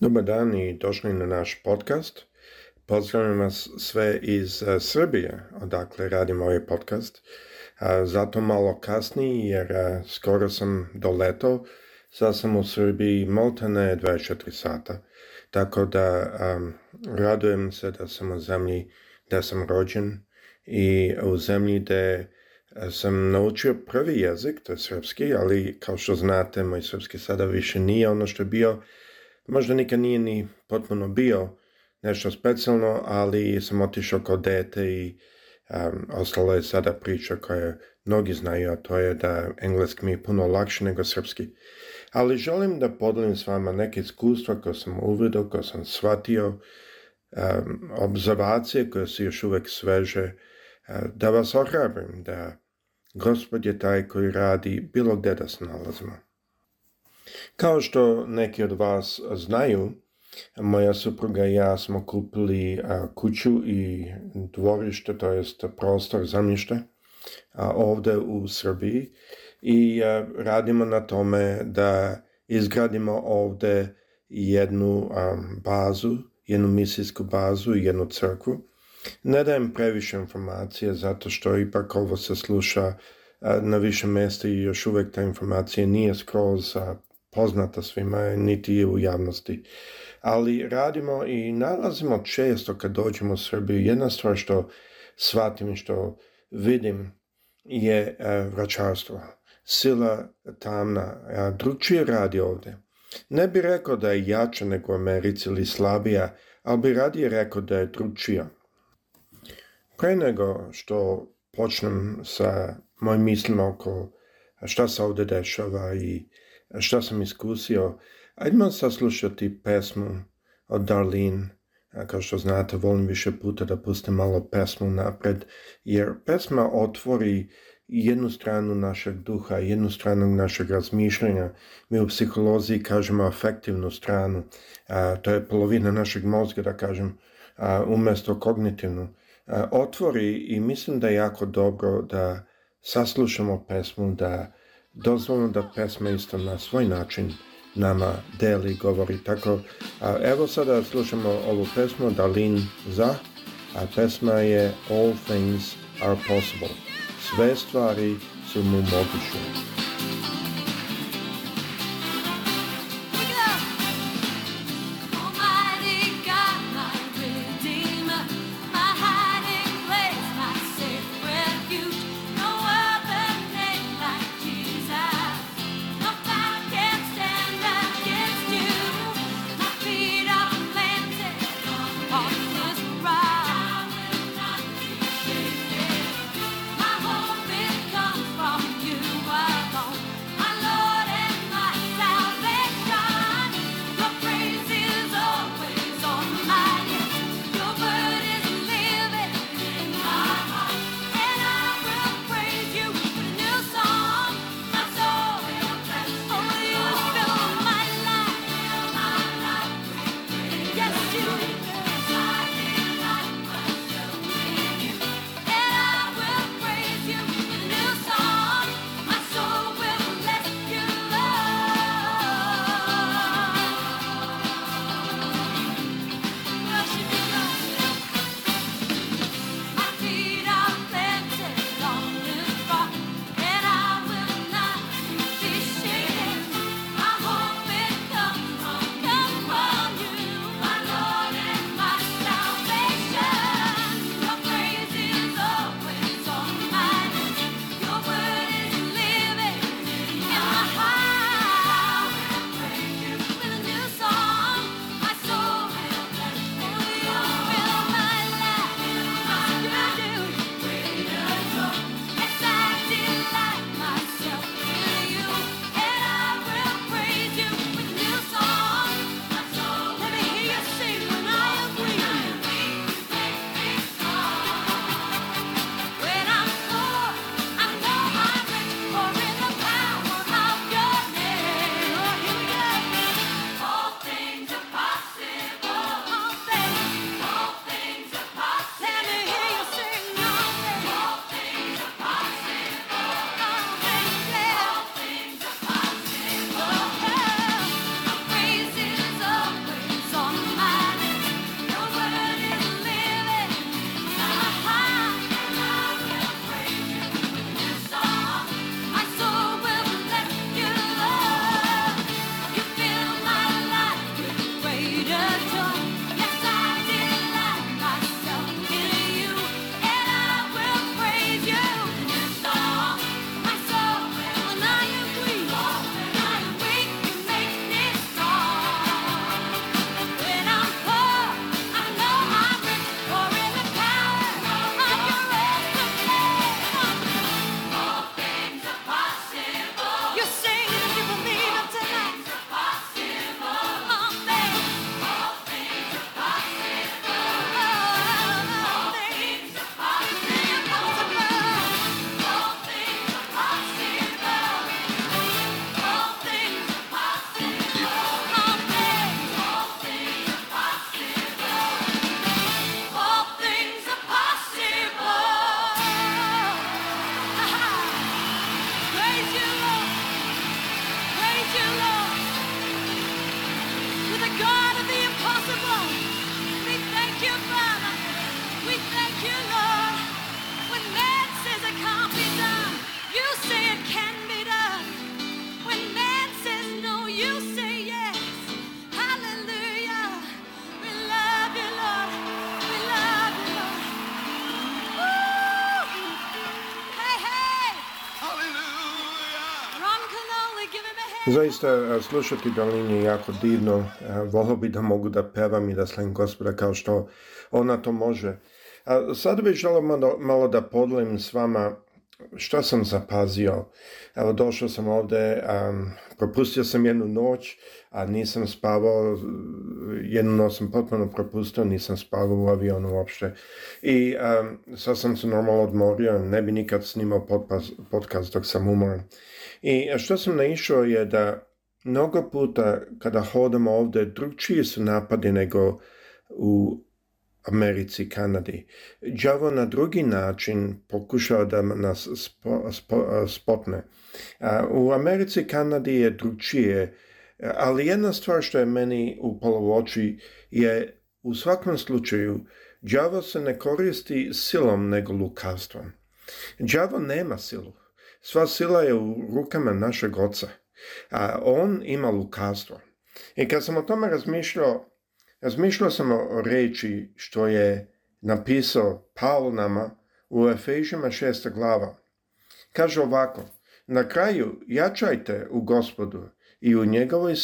Dobar dan i došli na naš podcast. Pozdravljam vas sve iz e, Srbije, odakle radim ovaj podcast. Zato malo kasnije jer e, skoro sam doletao, sad sam u Srbiji Moltene, 24 sata. Tako da radujem se da sam u zemlji da sam rođen i u zemlji gde e, sam naučio prvi jezik, to je srpski, ali kao što znate, moj srpski sada više nije ono što je bio možda nikad nije ni potpuno bio nešto specijalno, ali sam otišao kao dete i um, ostala je sada priča koju mnogi znaju, a to je da engleski mi je puno lakši nego srpski. Ali želim da podelim s vama neke iskustva koje sam uvidio, koje sam shvatio, um, observacije koje su još uvijek sveže, e, da vas ohrabrim da gospod je taj koji radi bilo gde da se nalazimo. Kao što neki od vas znaju, moja supruga i ja smo kupili kuću i dvorište, to jest prostor, zemljište ovdje u Srbiji i radimo na tome da izgradimo ovdje jednu bazu, jednu misijsku bazu i jednu crkvu. Ne dajem previše informacije zato što ipak ovo se sluša na više mjesta i još uvijek ta informacija nije skroz poznata svima, niti je u javnosti. Ali radimo i nalazimo često kad dođemo u Srbiju, jedna stvar što shvatim, što vidim je e, vraćarstvo. Sila tamna, drugčije radi ovdje. Ne bi rekao da je jača nego u Americi ili slabija, ali bi radije rekao da je drugčija. Pre nego što počnem sa mojim mislima oko šta se ovdje dešava i što sam iskusio. Ajdemo saslušati pesmu od Darlene. kao što znate, volim više puta da pustim malo pesmu napred, jer pesma otvori jednu stranu našeg duha, jednu stranu našeg razmišljanja. Mi u psiholoziji kažemo afektivnu stranu, a, to je polovina našeg mozga, da kažem, a, umjesto kognitivnu. otvori i mislim da je jako dobro da saslušamo pesmu, da Dozvolno da pesma isto na svoj način nama deli, govori tako. A evo sada slušamo ovu pesmu Dalin za, a pesma je All Things Are Possible. Sve stvari su mu moguće. Zaista, e, slušati Dalin je jako divno. E, Volio bi da mogu da pevam i da slavim gospoda kao što ona to može. A sad bih želeo malo, da podelim s vama što sam zapazio. Evo, došao sam ovde, propustio sam jednu noć, a nisam spavao, jednu noć sam potpuno propustio, nisam spavao u avionu uopšte. I um, sad sam se normalno odmorio, ne bi nikad snimao podcast dok sam umoran. I što sam naišao je da mnogo puta kada hodamo ovdje drugčiji su napadi nego u Americi, Kanadi. Đavo na drugi način pokušao da nas spotne. U Americi, Kanadi je drugčije, ali jedna stvar što je meni upalo u oči je u svakom slučaju đavo se ne koristi silom nego lukavstvom. Đavo nema silu. Sva sila je u rukama našeg oca, a on ima lukastvo. I kad sam o tome razmišljao, razmišljao sam o reči što je napisao Paul nama u Efežima šesta glava. Kaže ovako, na kraju jačajte u gospodu i u njegovoj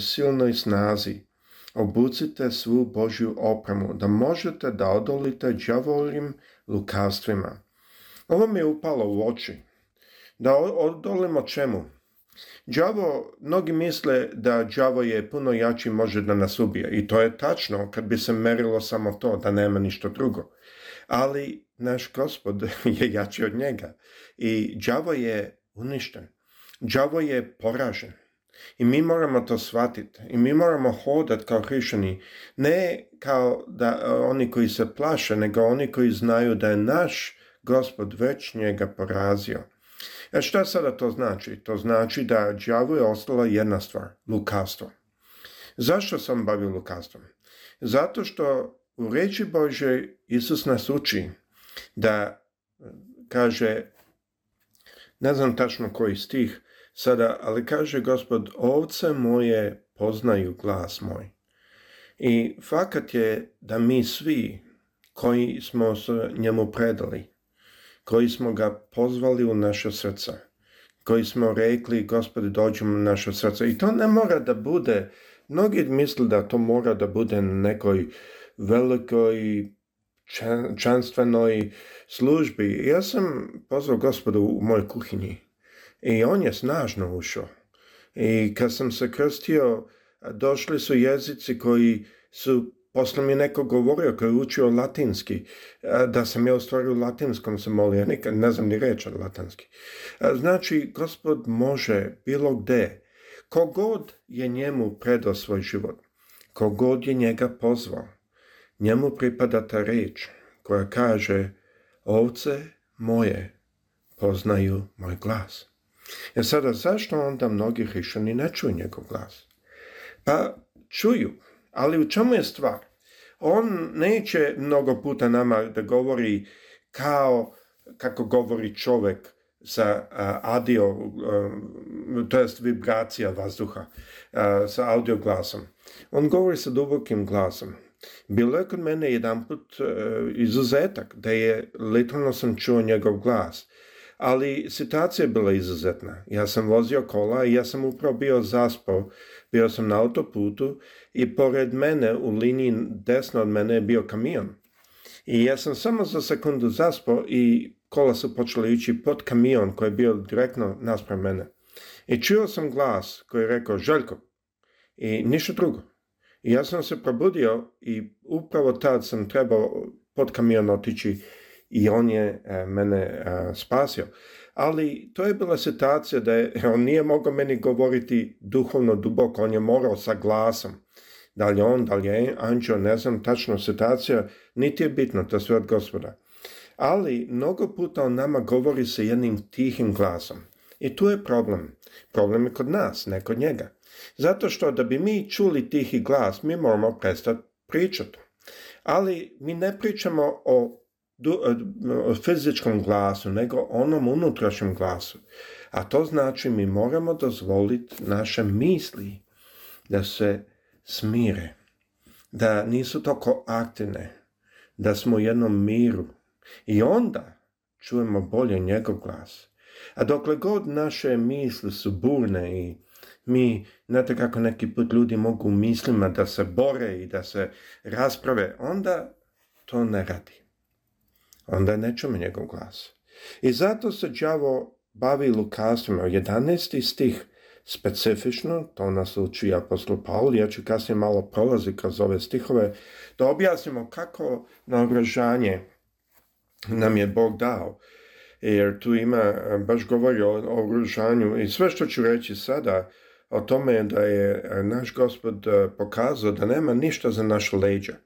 silnoj snazi. Obucite svu Božju opremu, da možete da odolite đavolim lukavstvima. Ovo mi je upalo u oči. Da odolimo čemu? Đavo, mnogi misle da đavo je puno jači može da nas ubije i to je tačno kad bi se merilo samo to, da nema ništa drugo. Ali naš gospod je jači od njega i đavo je uništen. Đavo je poražen. I mi moramo to shvatiti. I mi moramo hodati kao hršeni, Ne kao da e, oni koji se plaše, nego oni koji znaju da je naš gospod već njega porazio E šta sada to znači? To znači da đavu je ostala jedna stvar, lukavstvo. Zašto sam bavio lukavstvom? Zato što u reči Bože Isus nas uči da e, kaže, ne znam tačno koji stih sada, ali kaže gospod, ovce moje poznaju glas moj. I fakat je da mi svi koji smo se njemu predali, koji smo ga pozvali u naše srca, koji smo rekli, gospodi, dođemo u naše srce. I to ne mora da bude, mnogi misle da to mora da bude nekoj velikoj čanstvenoj službi. Ja sam pozvao gospodu u mojoj kuhinji i on je snažno ušao. I kad sam se krstio, došli su jezici koji su Posle mi neko govorio koji je učio latinski, e, da sam ja u u latinskom se molio, ja nikad ne znam ni reći latinski. E, znači, gospod može bilo gde, kogod je njemu predao svoj život, kogod je njega pozvao, njemu pripada ta reč koja kaže ovce moje poznaju moj glas. E sada, zašto onda mnogi hrišani ne čuju njegov glas? Pa čuju, ali u čemu je stvar? On neće mnogo puta nama da govori kao kako govori čovjek sa audio, to jest vibracija vazduha, sa audio glasom. On govori sa dubokim glasom. Bilo je kod mene jedan put e, izuzetak, da je literalno sam čuo njegov glas ali situacija je bila izuzetna. Ja sam vozio kola i ja sam upravo bio zaspao. Bio sam na autoputu i pored mene u liniji desno od mene je bio kamion. I ja sam samo za sekundu zaspao i kola su počeli ići pod kamion koji je bio direktno naspram mene. I čuo sam glas koji je rekao Željko i ništa drugo. I ja sam se probudio i upravo tad sam trebao pod kamion otići i on je e, mene e, spasio. Ali to je bila situacija da je, on nije mogao meni govoriti duhovno duboko, on je morao sa glasom. Da li on, da li je anđeo, ne znam, tačno situacija, niti je bitno, to sve od gospoda. Ali mnogo puta on nama govori sa jednim tihim glasom. I tu je problem. Problem je kod nas, ne kod njega. Zato što da bi mi čuli tihi glas, mi moramo prestati pričati. Ali mi ne pričamo o E, fizičkom glasu, nego onom unutrašnjem glasu. A to znači mi moramo dozvoliti naše misli da se smire, da nisu toliko aktivne, da smo u jednom miru. I onda čujemo bolje njegov glas. A dokle god naše misli su burne i mi, znate kako neki put ljudi mogu mislima da se bore i da se rasprave, onda to ne radi onda ne čujemo njegov glas. I zato se đavo bavi lukastvima. 11. stih specifično, to nas uči apostol Paul, ja ću kasnije malo prolazi kroz ove stihove, da objasnimo kako naobražanje nam je Bog dao. Jer tu ima, baš govori o, ogružanju i sve što ću reći sada, o tome da je naš gospod e, pokazao da nema ništa za naš leđa.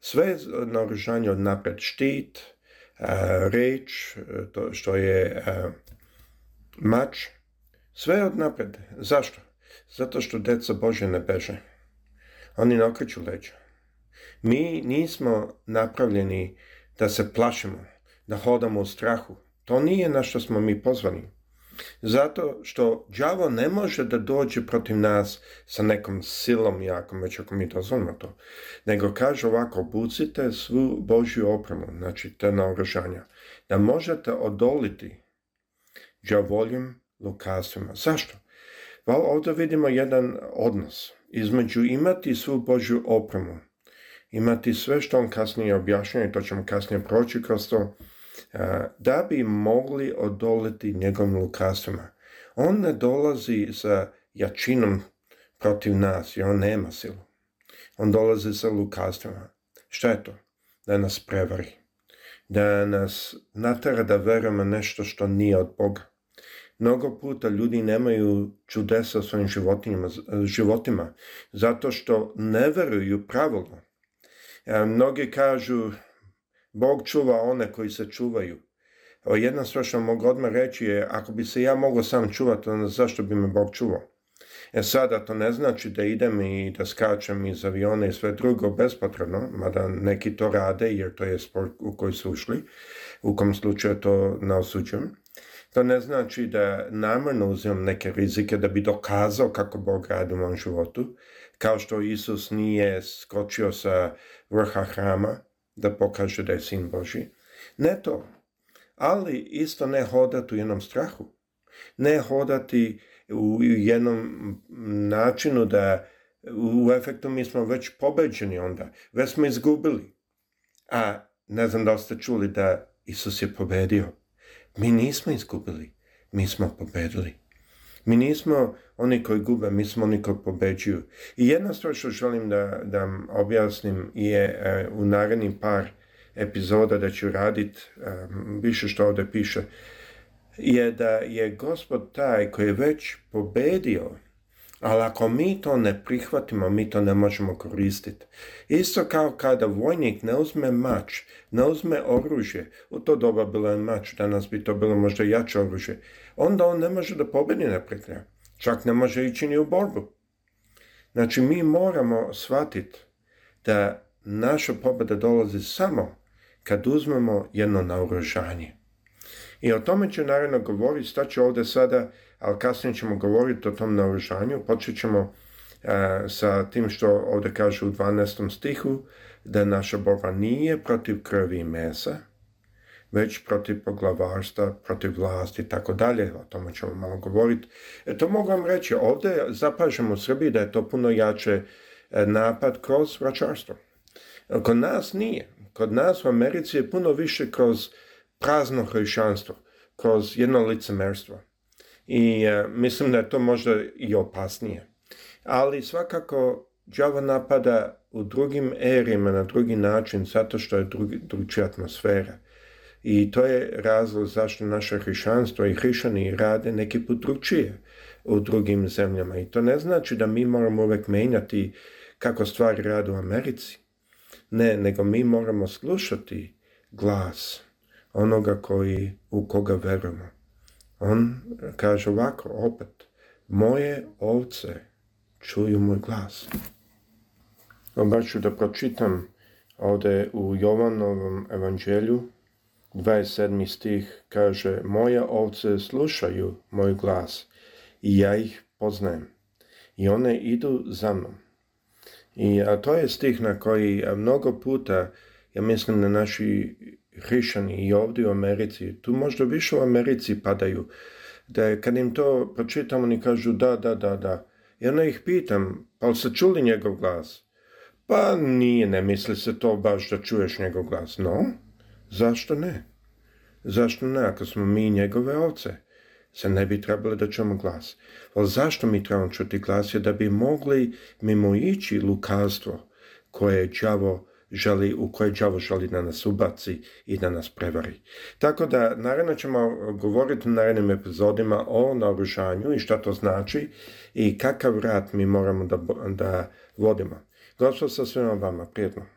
Sve je naoružanje od napred štit, Eh, reč, eh, to što je eh, mač, sve od napred. Zašto? Zato što deca Bože ne beže. Oni ne okreću leđa. Mi nismo napravljeni da se plašimo, da hodamo u strahu. To nije na što smo mi pozvani. Zato što đavo ne može da dođe protiv nas sa nekom silom jakom, već ako mi zovemo to. Nego kaže ovako, bucite svu Božju opremu, znači te naoružanja, da možete odoliti đavoljim lukasima. Zašto? Pa ovdje vidimo jedan odnos između imati svu Božju opremu, imati sve što on kasnije i to ćemo kasnije proći kroz to, da bi mogli odoliti njegovim lukastvima. On ne dolazi sa jačinom protiv nas, jer on nema silu. On dolazi sa lukasima. Šta je to? Da nas prevari. Da nas natara da verujemo nešto što nije od Boga. Mnogo puta ljudi nemaju čudesa u svojim životima zato što ne veruju pravilno. Mnogi kažu, Bog čuva one koji se čuvaju. jedna stvar što mogu odmah reći je, ako bi se ja mogao sam čuvati, onda zašto bi me Bog čuvao? E sada to ne znači da idem i da skačem iz aviona i sve drugo bespotrebno, mada neki to rade jer to je sport u koji su ušli, u kom slučaju to ne osuđujem. To ne znači da namrno uzimam neke rizike da bi dokazao kako Bog radi u mom životu, kao što Isus nije skočio sa vrha hrama da pokaže da je sin Boži. Ne to, ali isto ne hodati u jednom strahu, ne hodati u jednom načinu da u efektu mi smo već pobeđeni onda, već smo izgubili. A ne znam da ste čuli da Isus je pobedio. Mi nismo izgubili, mi smo pobedili. Mi nismo oni koji gube, mi smo oni koji pobeđuju. I jedna stvar što želim da, da objasnim je e, u narednim par epizoda da ću raditi, e, više što ovdje piše, je da je gospod taj koji je već pobedio, ali ako mi to ne prihvatimo, mi to ne možemo koristiti. Isto kao kada vojnik ne uzme mač, ne uzme oružje, u to doba bilo je mač, danas bi to bilo možda jače oružje, onda on ne može da pobedi neprijatelja. Čak ne može ići ni u borbu. Znači, mi moramo shvatiti da naša pobjeda dolazi samo kad uzmemo jedno naoružanje. I o tome će naravno govoriti, staću ovdje sada, ali kasnije ćemo govoriti o tom naoružanju. Počet ćemo e, sa tim što ovdje kaže u 12. stihu, da naša borba nije protiv krvi i mesa, već protiv poglavarstva, protiv vlasti i tako dalje, o tome ćemo malo govoriti. E, to mogu vam reći, ovdje zapažemo u Srbiji da je to puno jače e, napad kroz vraćarstvo. Kod nas nije. Kod nas u Americi je puno više kroz prazno hrišćanstvo, kroz jedno licemerstvo. I e, mislim da je to možda i opasnije. Ali svakako đava napada u drugim erima, na drugi način zato što je drugi, atmosfera. I to je razlog zašto naše hrišanstvo i hrišani rade neki put u drugim zemljama. I to ne znači da mi moramo uvek menjati kako stvari rade u Americi. Ne, nego mi moramo slušati glas onoga koji, u koga verujemo. On kaže ovako, opet, moje ovce čuju moj glas. Obaću da pročitam ovdje u Jovanovom evanđelju 27. stih kaže Moja ovce slušaju moj glas i ja ih poznajem i one idu za mnom. I a to je stih na koji mnogo puta, ja mislim na naši Hrišani i ovdje u Americi, tu možda više u Americi padaju, da kad im to pročitam oni kažu da, da, da, da. I onda ih pitam, pa li čuli njegov glas? Pa nije, ne misli se to baš da čuješ njegov glas. No, Zašto ne? Zašto ne, ako smo mi njegove ovce? Se ne bi trebalo da čujemo glas. Ali zašto mi trebamo čuti glas? Je da bi mogli mimo ići lukavstvo koje đavo želi, u koje đavo želi da nas ubaci i da nas prevari. Tako da, naravno ćemo govoriti u narednim epizodima o naoružanju i šta to znači i kakav rat mi moramo da, da vodimo. Gospod sa svima vama, prijetno.